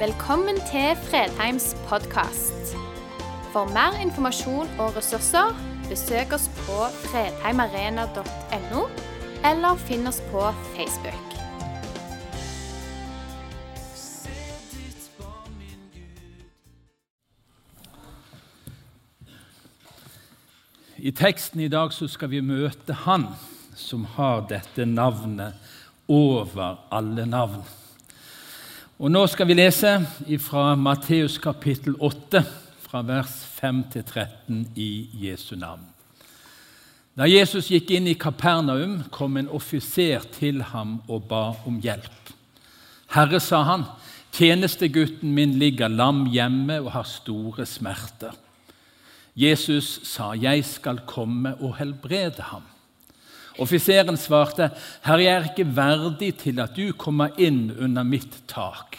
Velkommen til Fredheims podkast. For mer informasjon og ressurser, besøk oss på fredheimarena.no, eller finn oss på Facebook. I teksten i dag skal vi møte Han som har dette navnet over alle navn. Og Nå skal vi lese fra Matteus kapittel 8, fra vers 5 til 13 i Jesu navn. Da Jesus gikk inn i Kapernaum, kom en offiser til ham og ba om hjelp. Herre, sa han, tjenestegutten min ligger lam hjemme og har store smerter. Jesus sa, 'Jeg skal komme og helbrede ham'. Offiseren svarte, 'Herre, jeg er ikke verdig til at du kommer inn under mitt tak.'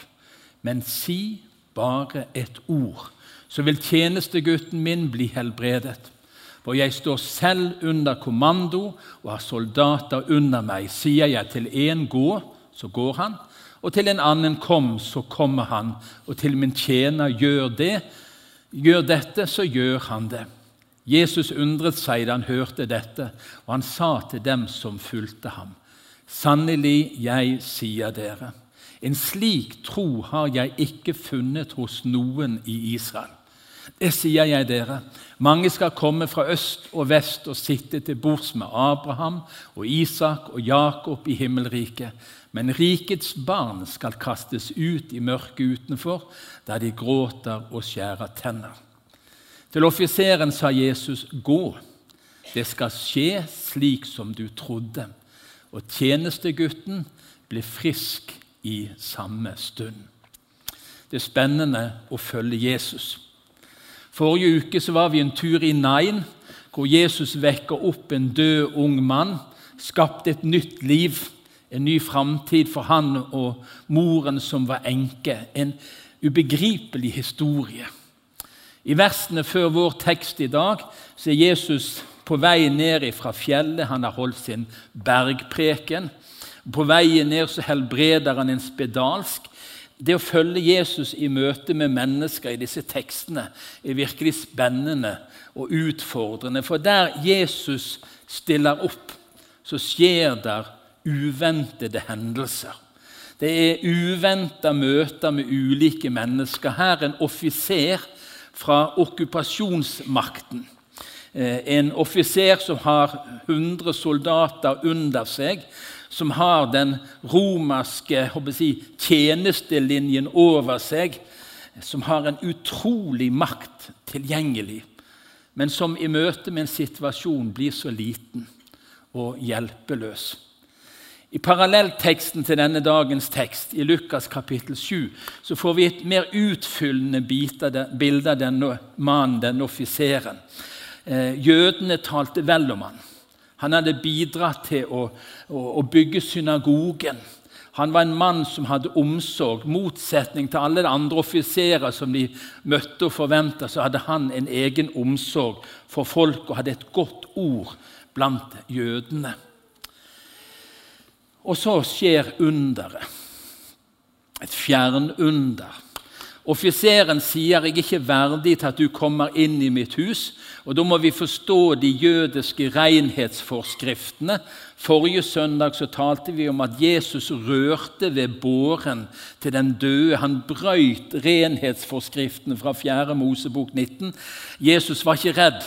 'Men si bare et ord, så vil tjenestegutten min bli helbredet.' 'For jeg står selv under kommando og har soldater under meg.' 'Sier jeg til én gå, så går han.' Og til en annen kom, så kommer han. Og til min tjener gjør det, gjør dette, så gjør han det. Jesus undret seg da han hørte dette, og han sa til dem som fulgte ham.: Sannelig, jeg sier dere, en slik tro har jeg ikke funnet hos noen i Israel. Det sier jeg dere. Mange skal komme fra øst og vest og sitte til bords med Abraham og Isak og Jakob i himmelriket. Men rikets barn skal kastes ut i mørket utenfor, der de gråter og skjærer tenner. Til offiseren sa Jesus, 'Gå, det skal skje slik som du trodde.' Og tjenestegutten ble frisk i samme stund. Det er spennende å følge Jesus. Forrige uke var vi en tur i Nain, hvor Jesus vekker opp en død ung mann, skapte et nytt liv, en ny framtid for han og moren som var enke. En ubegripelig historie. I versene før vår tekst i dag så er Jesus på vei ned fra fjellet. Han har holdt sin bergpreken. På veien ned så helbreder han en spedalsk. Det å følge Jesus i møte med mennesker i disse tekstene er virkelig spennende og utfordrende. For der Jesus stiller opp, så skjer der uventede hendelser. Det er uventa møter med ulike mennesker. Her en offiser fra okkupasjonsmakten. En offiser som har 100 soldater under seg, som har den romerske si, tjenestelinjen over seg, som har en utrolig makt tilgjengelig, men som i møte med en situasjon blir så liten og hjelpeløs. I parallellteksten til denne dagens tekst, i Lukas kapittel 7, så får vi et mer utfyllende bilde av denne mannen, denne offiseren. Eh, jødene talte vel om han. Han hadde bidratt til å, å, å bygge synagogen. Han var en mann som hadde omsorg. motsetning til alle de andre offiserer som de møtte og forventa, så hadde han en egen omsorg for folk og hadde et godt ord blant jødene. Og så skjer underet. Et fjernunder. Offiseren sier 'jeg er ikke verdig til at du kommer inn i mitt hus'. og Da må vi forstå de jødiske renhetsforskriftene. Forrige søndag så talte vi om at Jesus rørte ved båren til den døde. Han brøyt renhetsforskriftene fra 4. Mosebok 19. Jesus var ikke redd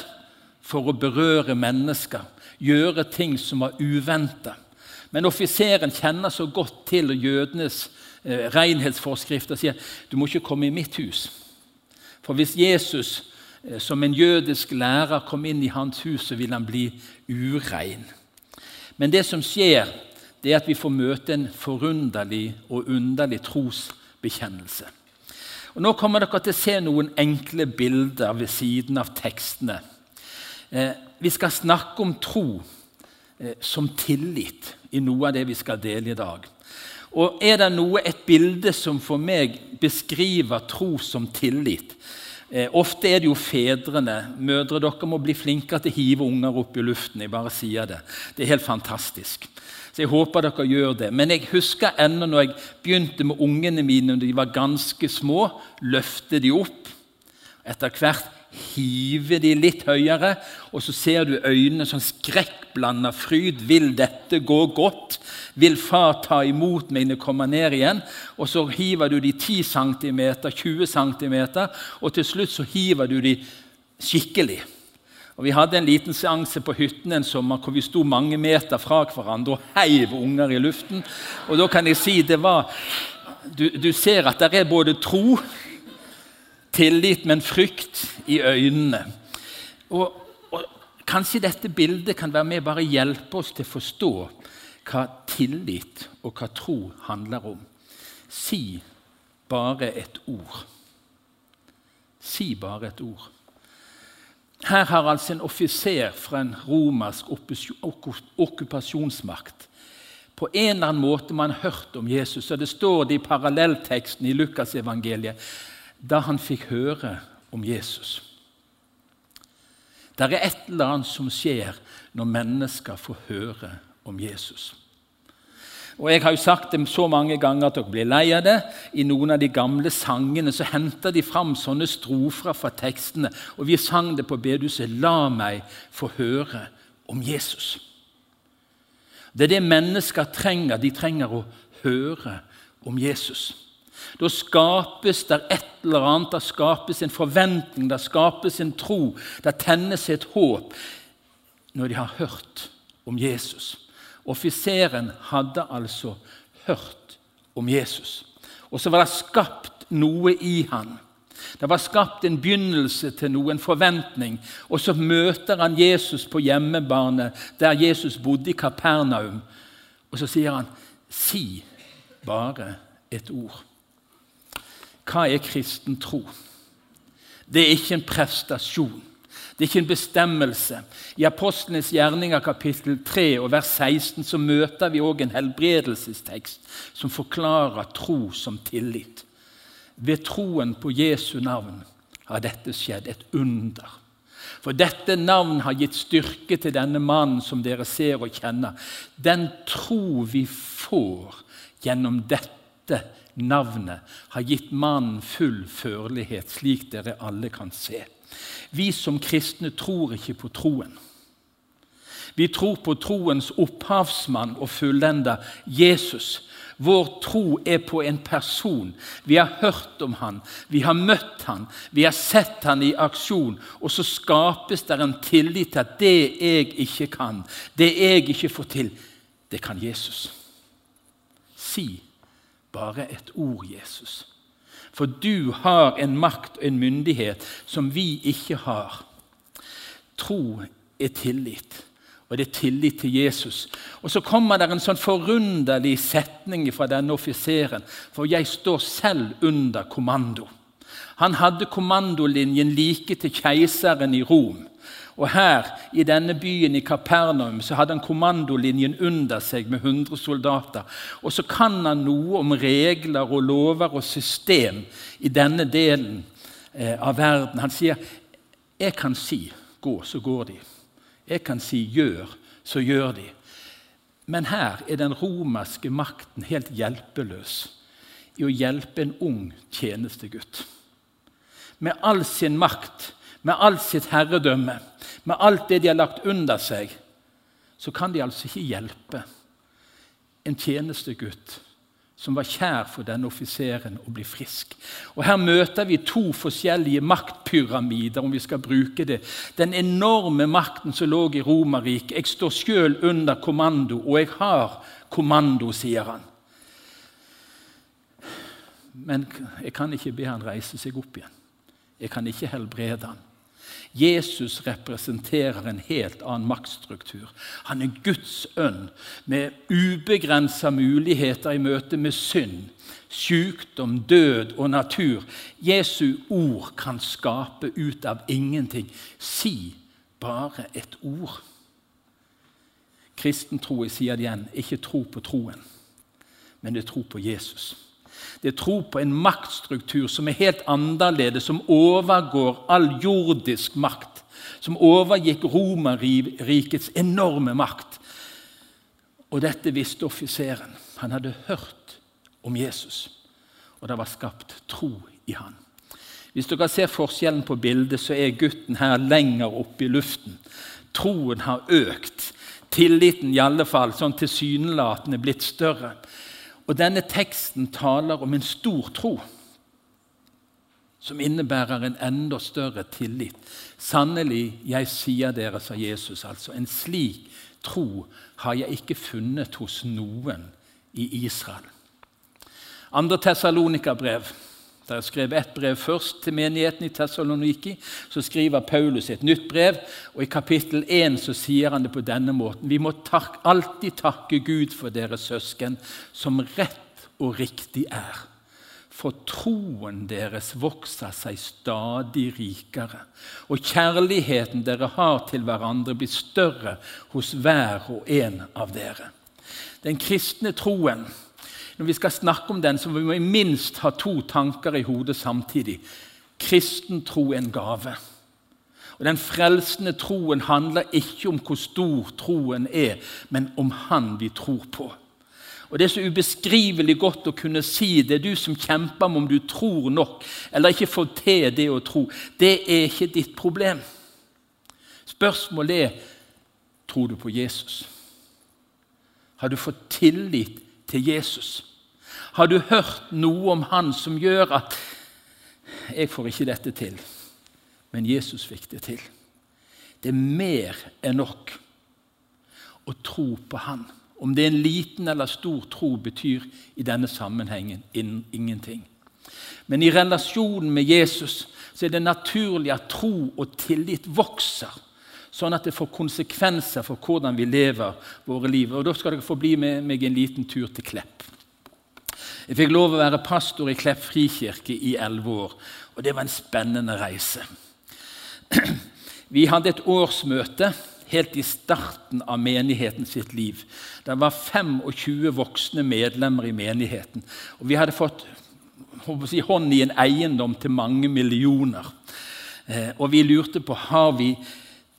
for å berøre mennesker, gjøre ting som var uventa. Men offiseren kjenner så godt til jødenes eh, renhetsforskrift og sier du må ikke komme i mitt hus. For hvis Jesus eh, som en jødisk lærer kom inn i hans hus, så vil han bli urein. Men det som skjer, det er at vi får møte en forunderlig og underlig trosbekjennelse. Og Nå kommer dere til å se noen enkle bilder ved siden av tekstene. Eh, vi skal snakke om tro som tillit i noe av det vi skal dele i dag. Og er det noe, et bilde som for meg beskriver tro som tillit, Eh, ofte er det jo fedrene. Mødre, dere må bli flinkere til å hive unger opp i luften. Jeg bare sier det. Det er helt fantastisk. Så jeg håper dere gjør det. Men jeg husker ennå når jeg begynte med ungene mine når de var ganske små. Løfte de opp. Etter hvert hive de litt høyere, og så ser du øynene sånn skrekkblanda fryd. Vil dette gå godt? Vil far ta imot jeg kommer ned igjen? Og så hiver du de 10 cm, 20 cm, og til slutt så hiver du de skikkelig. Og Vi hadde en liten seanse på hytten en sommer hvor vi sto mange meter fra hverandre og heiv unger i luften. Og da kan jeg si det var Du, du ser at det er både tro tillit, men frykt i øynene. Og, og, Kanskje dette bildet kan være med bare hjelpe oss til å forstå hva tillit og hva tro handler om. Si bare et ord. Si bare et ord. Her har altså en offiser fra en romersk okkupasjonsmakt på en eller annen måte man har hørt om Jesus. og Det står det i parallellteksten i Lukasevangeliet da han fikk høre om Jesus. Det er et eller annet som skjer når mennesker får høre om Jesus. Og Jeg har jo sagt det så mange ganger at dere blir lei av det. I noen av de gamle sangene så henter de fram sånne strofer fra tekstene. Og vi sang det på bedehuset 'La meg få høre om Jesus'. Det er det mennesker trenger. De trenger å høre om Jesus. Da skapes det et eller annet, da skapes en forventning, da skapes en tro. da tennes et håp når de har hørt om Jesus. Offiseren hadde altså hørt om Jesus. Og så var det skapt noe i han. Det var skapt en begynnelse til noe, en forventning. Og så møter han Jesus på hjemmebane, der Jesus bodde i Kapernaum. Og så sier han, 'Si bare et ord'. Hva er kristen tro? Det er ikke en prestasjon. Det er ikke en bestemmelse. I Apostlenes gjerninger kapittel 3 og vers 16 så møter vi også en helbredelsestekst som forklarer tro som tillit. Ved troen på Jesu navn har dette skjedd, et under. For dette navn har gitt styrke til denne mannen som dere ser og kjenner. Den tro vi får gjennom dette navnet har gitt mannen full førlighet, slik dere alle kan se. Vi som kristne tror ikke på troen. Vi tror på troens opphavsmann og fullender, Jesus. Vår tro er på en person. Vi har hørt om han, vi har møtt han, vi har sett han i aksjon. Og så skapes det en tillit til at det jeg ikke kan, det jeg ikke får til, det kan Jesus. Si bare et ord, Jesus. For du har en makt og en myndighet som vi ikke har. Tro er tillit, og det er tillit til Jesus. Og Så kommer det en sånn forunderlig setning fra denne offiseren, for jeg står selv under kommando. Han hadde kommandolinjen like til keiseren i Rom. Og her, i denne byen i Kapernaum, så hadde han kommandolinjen under seg med 100 soldater. Og så kan han noe om regler og lover og system i denne delen eh, av verden. Han sier, 'Jeg kan si gå, så går de.' 'Jeg kan si gjør, så gjør de.' Men her er den romerske makten helt hjelpeløs i å hjelpe en ung tjenestegutt. Med all sin makt, med alt sitt herredømme med alt det de har lagt under seg, så kan de altså ikke hjelpe en tjenestegutt som var kjær for denne offiseren, å bli frisk. Og Her møter vi to forskjellige maktpyramider, om vi skal bruke det. Den enorme makten som lå i Romerriket. Jeg står sjøl under kommando, og jeg har kommando, sier han. Men jeg kan ikke be han reise seg opp igjen. Jeg kan ikke helbrede han. Jesus representerer en helt annen maktstruktur. Han er Guds ånd med ubegrensa muligheter i møte med synd, sykdom, død og natur. Jesu ord kan skape ut av ingenting. Si bare et ord. Kristen tro, jeg sier det igjen, ikke tro på troen, men det er tro på Jesus. Det er tro på en maktstruktur som er helt annerledes, som overgår all jordisk makt. Som overgikk Romerrikets enorme makt. Og dette visste offiseren. Han hadde hørt om Jesus, og det var skapt tro i han. Hvis dere ser forskjellen på bildet, så er gutten her lenger oppe i luften. Troen har økt. Tilliten i alle fall sånn tilsynelatende blitt større. Og denne teksten taler om en stor tro som innebærer en enda større tillit. Sannelig, jeg sier dere, sa Jesus, altså, en slik tro har jeg ikke funnet hos noen i Israel. Andre Tessalonika-brev der er skrevet ett brev først til menigheten i Tessaloniki. Så skriver Paulus et nytt brev, og i kapittel 1 så sier han det på denne måten.: Vi må tak alltid takke Gud for dere søsken, som rett og riktig er. For troen deres vokser seg stadig rikere, og kjærligheten dere har til hverandre, blir større hos hver og en av dere. Den kristne troen når vi skal snakke om den, så må vi minst ha to tanker i hodet samtidig. Kristen tro er en gave. Og Den frelsende troen handler ikke om hvor stor troen er, men om Han vi tror på. Og Det er så ubeskrivelig godt å kunne si det er du som kjemper med om du tror nok eller ikke får til det å tro. Det er ikke ditt problem. Spørsmålet er tror du på Jesus. Har du fått tillit til Jesus? Har du hørt noe om han som gjør at 'Jeg får ikke dette til', men Jesus fikk det til. Det er mer enn nok å tro på Han. Om det er en liten eller stor tro, betyr i denne sammenhengen ingenting. Men i relasjonen med Jesus så er det naturlig at tro og tillit vokser sånn at det får konsekvenser for hvordan vi lever våre liv. Og Da skal dere få bli med meg en liten tur til Klepp. Jeg fikk lov å være pastor i Klepp frikirke i elleve år, og det var en spennende reise. Vi hadde et årsmøte helt i starten av menigheten sitt liv. Det var 25 voksne medlemmer i menigheten. Og vi hadde fått si, hånd i en eiendom til mange millioner. Eh, og vi lurte på har vi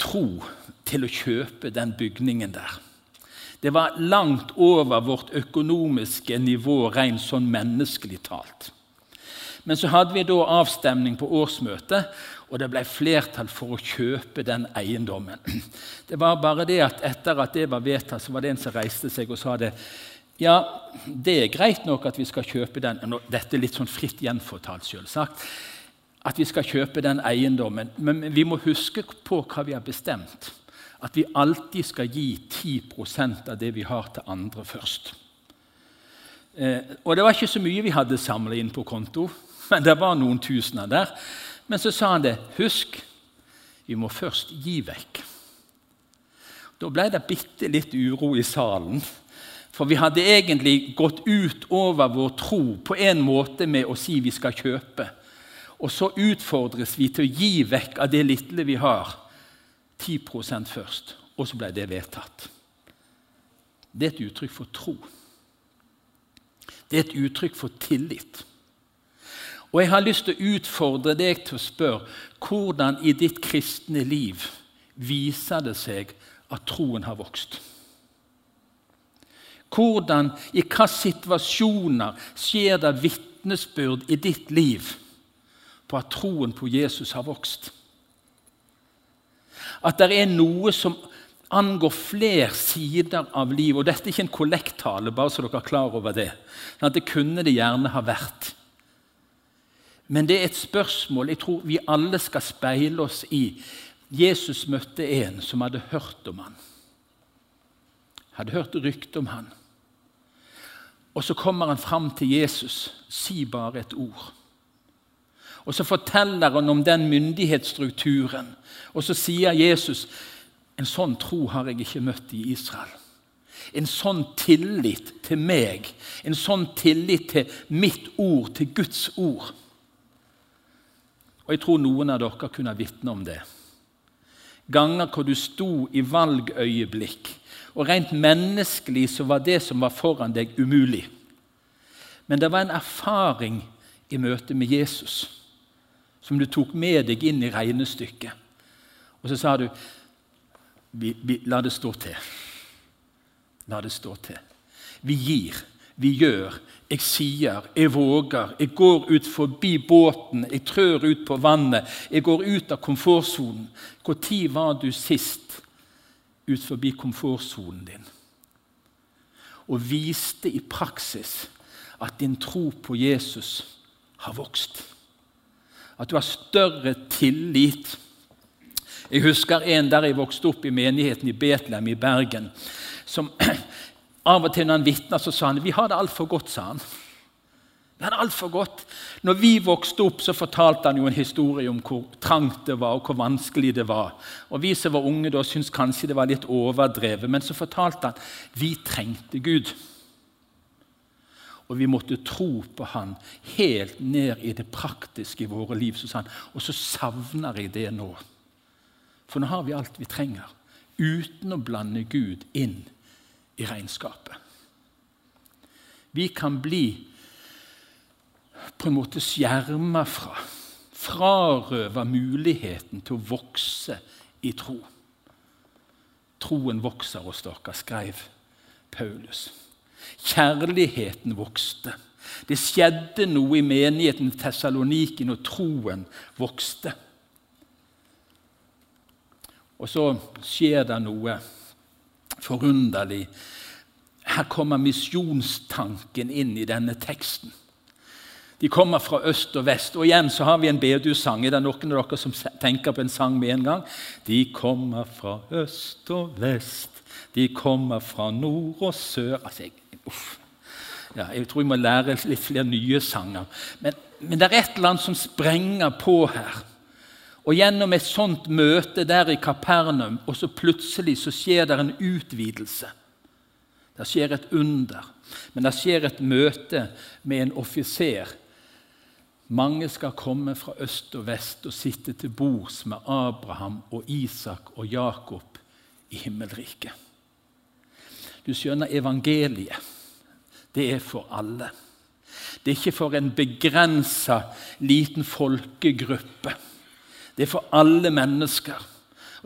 tro til å kjøpe den bygningen der. Det var langt over vårt økonomiske nivå rent sånn menneskelig talt. Men så hadde vi da avstemning på årsmøtet, og det ble flertall for å kjøpe den eiendommen. Det var bare det at etter at det var vedtatt, så var det en som reiste seg og sa det. Ja, det er greit nok at vi skal kjøpe den Dette er litt sånn fritt gjenfortalt, selvsagt at vi skal kjøpe den eiendommen. Men vi må huske på hva vi har bestemt. At vi alltid skal gi 10% av det vi har, til andre først. Eh, og Det var ikke så mye vi hadde samla inn på konto, men det var noen tusener der. Men så sa han det. Husk, vi må først gi vekk. Da ble det bitte litt uro i salen. For vi hadde egentlig gått ut over vår tro på en måte med å si vi skal kjøpe. Og så utfordres vi til å gi vekk av det lille vi har. 10% først. Og så ble det vedtatt. Det er et uttrykk for tro. Det er et uttrykk for tillit. Og jeg har lyst til å utfordre deg til å spørre hvordan i ditt kristne liv viser det seg at troen har vokst? Hvordan, i hvilke situasjoner skjer det vitnesbyrd i ditt liv? På at troen på Jesus har vokst. At det er noe som angår flere sider av livet. Og dette er ikke en kollekttale, bare så dere er klar over det. Sånn det kunne det gjerne ha vært. Men det er et spørsmål jeg tror vi alle skal speile oss i. Jesus møtte en som hadde hørt om han. Hadde hørt rykte om han. Og så kommer han fram til Jesus. Si bare et ord. Og så forteller han om den myndighetsstrukturen. Og så sier Jesus en sånn tro har jeg ikke møtt i Israel. En sånn tillit til meg, en sånn tillit til mitt ord, til Guds ord. Og Jeg tror noen av dere kunne vitne om det. Ganger hvor du sto i valgøyeblikk, og rent menneskelig så var det som var foran deg, umulig. Men det var en erfaring i møte med Jesus som du tok med deg inn i regnestykket. Og så sa du vi, vi, La det stå til. La det stå til. Vi gir, vi gjør, jeg sier, jeg våger. Jeg går ut forbi båten, jeg trør ut på vannet. Jeg går ut av komfortsonen. Når var du sist ut forbi komfortsonen din? Og viste i praksis at din tro på Jesus har vokst. At du har større tillit. Jeg husker en der jeg vokste opp i menigheten i Betlehem i Bergen. som Av og til når han vitna, så sa han vi har det altfor godt. sa han. Vi har det alt for godt. Når vi vokste opp, så fortalte han jo en historie om hvor trangt det var, og hvor vanskelig det var. Og Vi som var unge da, syntes kanskje det var litt overdrevet, men så fortalte han vi trengte Gud. Og vi måtte tro på Han helt ned i det praktiske i våre liv. Så han, Og så savner jeg det nå. For nå har vi alt vi trenger, uten å blande Gud inn i regnskapet. Vi kan bli på en måte skjerma fra, frarøva muligheten til å vokse i tro. Troen vokser hos dere, skrev Paulus. Kjærligheten vokste. Det skjedde noe i menigheten i Tessaloniki og troen vokste. Og så skjer det noe forunderlig. Her kommer misjonstanken inn i denne teksten. De kommer fra øst og vest. Og igjen så har vi en bedehussang. Er det noen av dere som tenker på en sang med en gang? De kommer fra øst og vest, de kommer fra nord og sør altså, jeg, ja, jeg tror jeg må lære litt flere nye sanger. Men, men det er et eller annet som sprenger på her. Og gjennom et sånt møte der i Kapernaum, og så plutselig så skjer det en utvidelse. Det skjer et under, men det skjer et møte med en offiser. Mange skal komme fra øst og vest og sitte til bords med Abraham og Isak og Jakob i himmelriket. Du skjønner, evangeliet, det er for alle. Det er ikke for en begrensa liten folkegruppe. Det er for alle mennesker.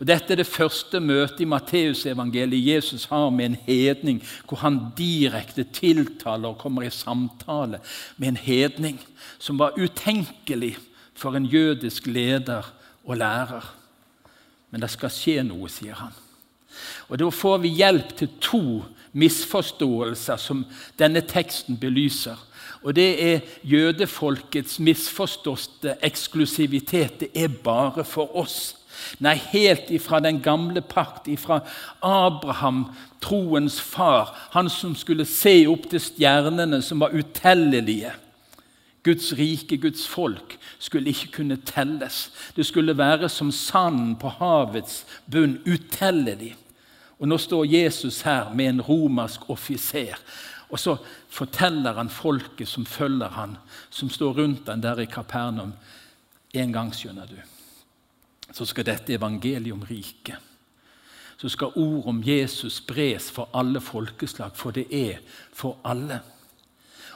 Og Dette er det første møtet i Matteusevangeliet Jesus har med en hedning, hvor han direkte tiltaler og kommer i samtale med en hedning som var utenkelig for en jødisk leder og lærer. Men det skal skje noe, sier han. Og Da får vi hjelp til to misforståelser som denne teksten belyser. Og det er jødefolkets misforståtte eksklusivitet. Det er bare for oss. Nei, helt ifra den gamle pakt, ifra Abraham, troens far, han som skulle se opp til stjernene som var utellelige. Guds rike, Guds folk, skulle ikke kunne telles. Det skulle være som sanden på havets bunn, utellelig. Og Nå står Jesus her med en romersk offiser og så forteller han folket som følger han, som står rundt han der i Kapernaum. En gang, skjønner du, så skal dette evangelium rike. Så skal ord om Jesus spres for alle folkeslag, for det er for alle.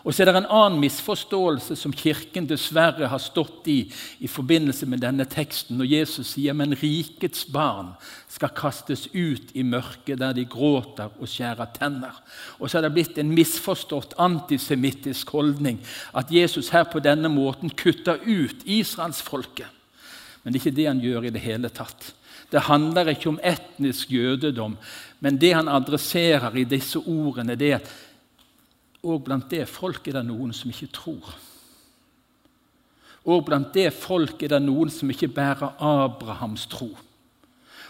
Og så er det en annen misforståelse som Kirken dessverre har stått i i forbindelse med denne teksten, når Jesus sier men rikets barn skal kastes ut i mørket der de gråter og skjærer tenner. Og så er det blitt en misforstått antisemittisk holdning at Jesus her på denne måten kutter ut israelsfolket. Men det er ikke det han gjør i det hele tatt. Det handler ikke om etnisk jødedom, men det han adresserer i disse ordene, det er at og blant det folk er det noen som ikke tror. Og blant det folk er det noen som ikke bærer Abrahams tro.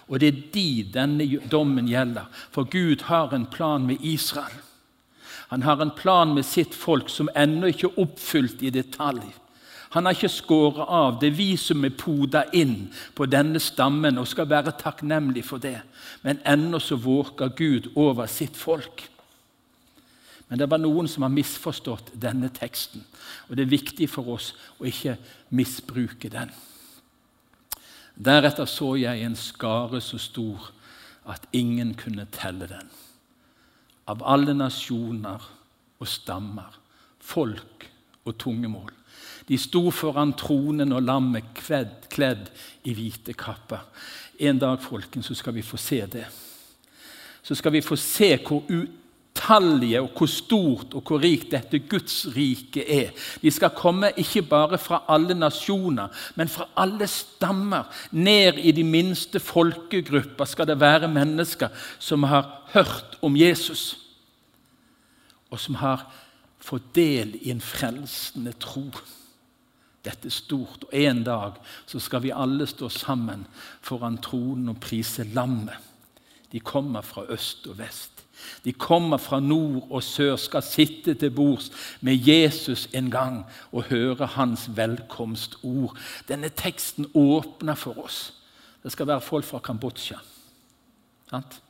Og det er de denne dommen gjelder, for Gud har en plan med Israel. Han har en plan med sitt folk som ennå ikke er oppfylt i detalj. Han har ikke skåret av. Det er vi som er poda inn på denne stammen og skal være takknemlig for det. Men ennå så våker Gud over sitt folk. Men det var noen som har misforstått denne teksten, og det er viktig for oss å ikke misbruke den. Deretter så jeg en skare så stor at ingen kunne telle den. Av alle nasjoner og stammer, folk og tungemål. De sto foran tronen og lammet kledd, kledd i hvite kapper. En dag folkens, så skal vi få se det. Så skal vi få se hvor utallige og hvor stort og hvor rikt dette Guds rike er. De skal komme ikke bare fra alle nasjoner, men fra alle stammer. Ned i de minste folkegrupper skal det være mennesker som har hørt om Jesus, og som har fått del i en frelsende tro. Dette er stort, og en dag så skal vi alle stå sammen foran tronen og prise lammet. De kommer fra øst og vest. De kommer fra nord og sør, skal sitte til bords med Jesus en gang og høre hans velkomstord. Denne teksten åpner for oss. Det skal være folk fra Kambodsja. Sant?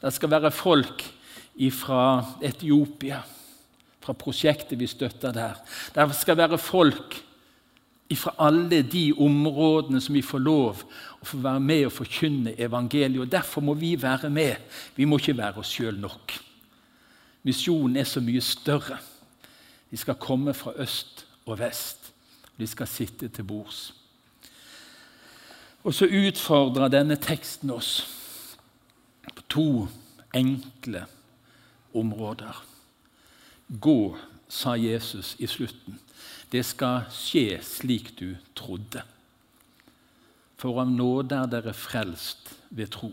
Det skal være folk fra Etiopia fra prosjektet vi støtter der. Det skal være folk fra alle de områdene som vi får lov å få være med og forkynne evangeliet. og Derfor må vi være med. Vi må ikke være oss sjøl nok. Misjonen er så mye større. De skal komme fra øst og vest. De skal sitte til bords. Og så utfordrer denne teksten oss på to enkle områder. Gå, sa Jesus i slutten. Det skal skje slik du trodde. For av nåde er dere frelst ved tro.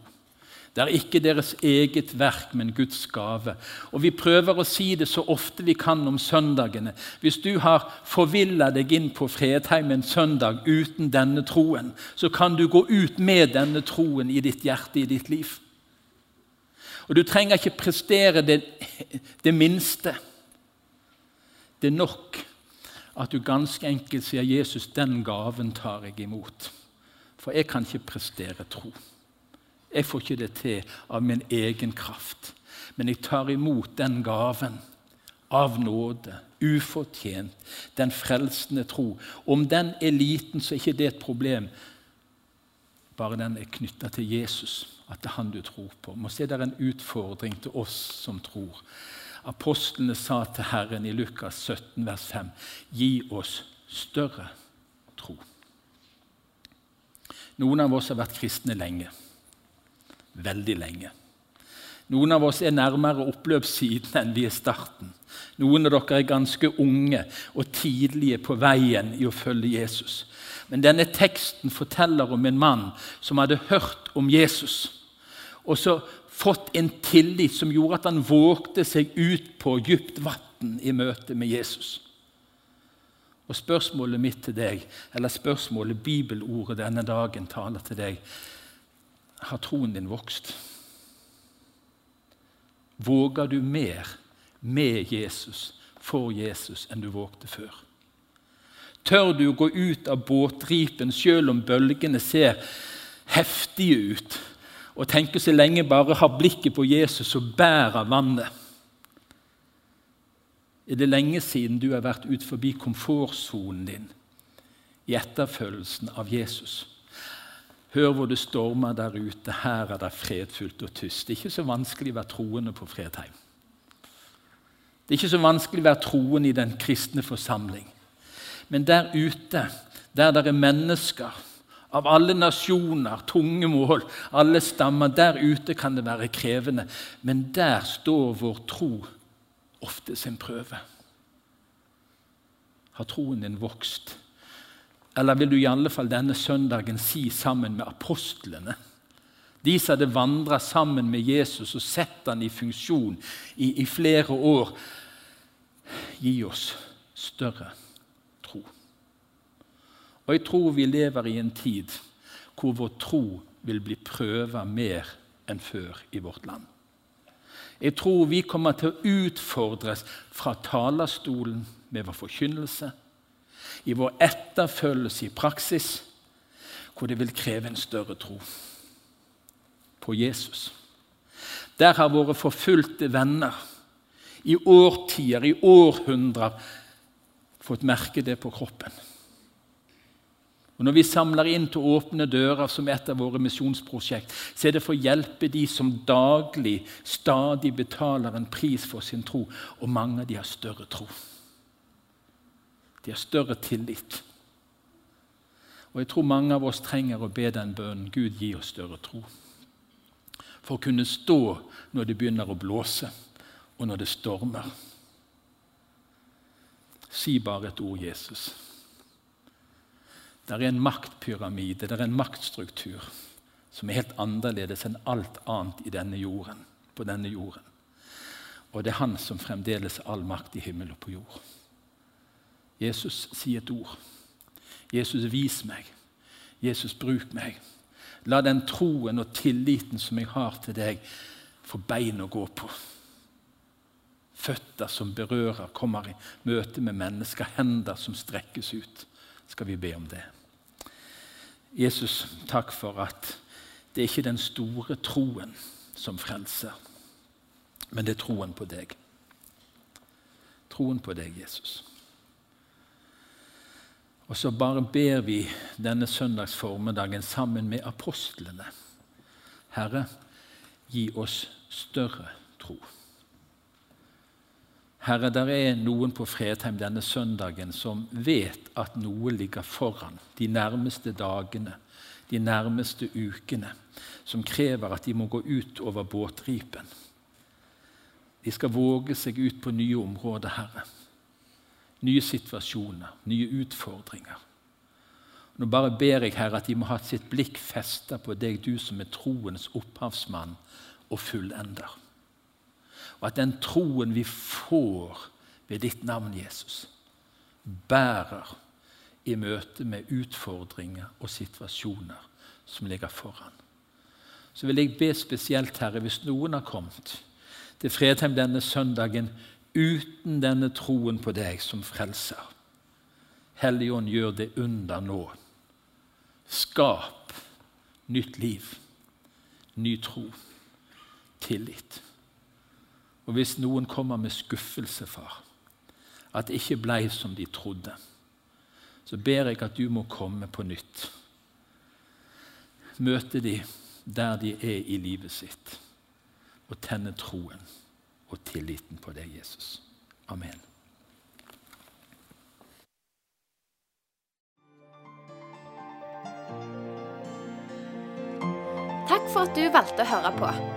Det er ikke deres eget verk, men Guds gave. Og Vi prøver å si det så ofte vi kan om søndagene. Hvis du har forvilla deg inn på Fredheim en søndag uten denne troen, så kan du gå ut med denne troen i ditt hjerte, i ditt liv. Og Du trenger ikke prestere det, det minste. Det er nok at du ganske enkelt sier 'Jesus, den gaven tar jeg imot'. For jeg kan ikke prestere tro. Jeg får ikke det til av min egen kraft. Men jeg tar imot den gaven av nåde, ufortjent, den frelsende tro. Om den er liten, så er ikke det et problem, bare den er knytta til Jesus, at det er han du tror på. Må se Det er en utfordring til oss som tror apostlene sa til Herren i Lukas 17, vers 5.: Gi oss større tro. Noen av oss har vært kristne lenge. Veldig lenge. Noen av oss er nærmere oppløpssiden enn vi er starten. Noen av dere er ganske unge og tidlige på veien i å følge Jesus. Men denne teksten forteller om en mann som hadde hørt om Jesus. Og så fått en tillit som gjorde at han vågte seg ut på dypt vann i møte med Jesus. Og Spørsmålet mitt til deg, eller spørsmålet bibelordet denne dagen taler til deg, har troen din vokst? Våger du mer med Jesus, for Jesus, enn du vågte før? Tør du å gå ut av båtripen selv om bølgene ser heftige ut? Og tenker så lenge bare har blikket på Jesus og bærer vannet. Er det lenge siden du har vært ut forbi komfortsonen din i etterfølgelsen av Jesus? Hør hvor det stormer der ute. Her er det fredfullt og tyst. Det er ikke så vanskelig å være troende på Fredheim. Det er ikke så vanskelig å være troende i den kristne forsamling. Men der ute, der det er mennesker av alle nasjoner, tunge mål, alle stammer. Der ute kan det være krevende, men der står vår tro ofte sin prøve. Har troen din vokst? Eller vil du i alle fall denne søndagen si sammen med apostlene, de som hadde vandra sammen med Jesus og sett han i funksjon i, i flere år Gi oss større og jeg tror vi lever i en tid hvor vår tro vil bli prøvet mer enn før i vårt land. Jeg tror vi kommer til å utfordres fra talerstolen med vår forkynnelse, i vår etterfølgelse i praksis, hvor det vil kreve en større tro på Jesus. Der har våre forfulgte venner i årtier, i århundrer, fått merke det på kroppen. Og Når vi samler inn til åpne dører som et av våre misjonsprosjekt, så er det for å hjelpe de som daglig, stadig betaler en pris for sin tro. Og mange av de har større tro. De har større tillit. Og jeg tror mange av oss trenger å be den bønnen Gud gi oss større tro. For å kunne stå når det begynner å blåse, og når det stormer. Si bare et ord, Jesus. Det er en maktpyramide, det er en maktstruktur som er helt annerledes enn alt annet i denne jorden, på denne jorden. Og det er Han som fremdeles har all makt i himmel og på jord. Jesus, si et ord. Jesus, vis meg. Jesus, bruk meg. La den troen og tilliten som jeg har til deg, få bein å gå på. Føtter som berører, kommer i møte med mennesker, hender som strekkes ut. Skal vi be om det? Jesus, takk for at det er ikke den store troen som frelser, men det er troen på deg. Troen på deg, Jesus. Og så bare ber vi denne søndags formiddagen sammen med apostlene. Herre, gi oss større tro. Herre, der er noen på Fredheim denne søndagen som vet at noe ligger foran de nærmeste dagene, de nærmeste ukene, som krever at de må gå ut over båtripen. De skal våge seg ut på nye områder, Herre. Nye situasjoner, nye utfordringer. Nå bare ber jeg Herre at de må ha sitt blikk festa på deg, du som er troens opphavsmann og fullender. Og at den troen vi får ved ditt navn, Jesus, bærer i møte med utfordringer og situasjoner som ligger foran. Så vil jeg be spesielt, Herre, hvis noen har kommet til Fredheim denne søndagen uten denne troen på deg som frelser. Helligånd, gjør det under nå. Skap nytt liv, ny tro, tillit. Og hvis noen kommer med skuffelse, far, at det ikke ble som de trodde, så ber jeg at du må komme på nytt. Møte de der de er i livet sitt, og tenne troen og tilliten på deg, Jesus. Amen. Takk for at du valgte å høre på.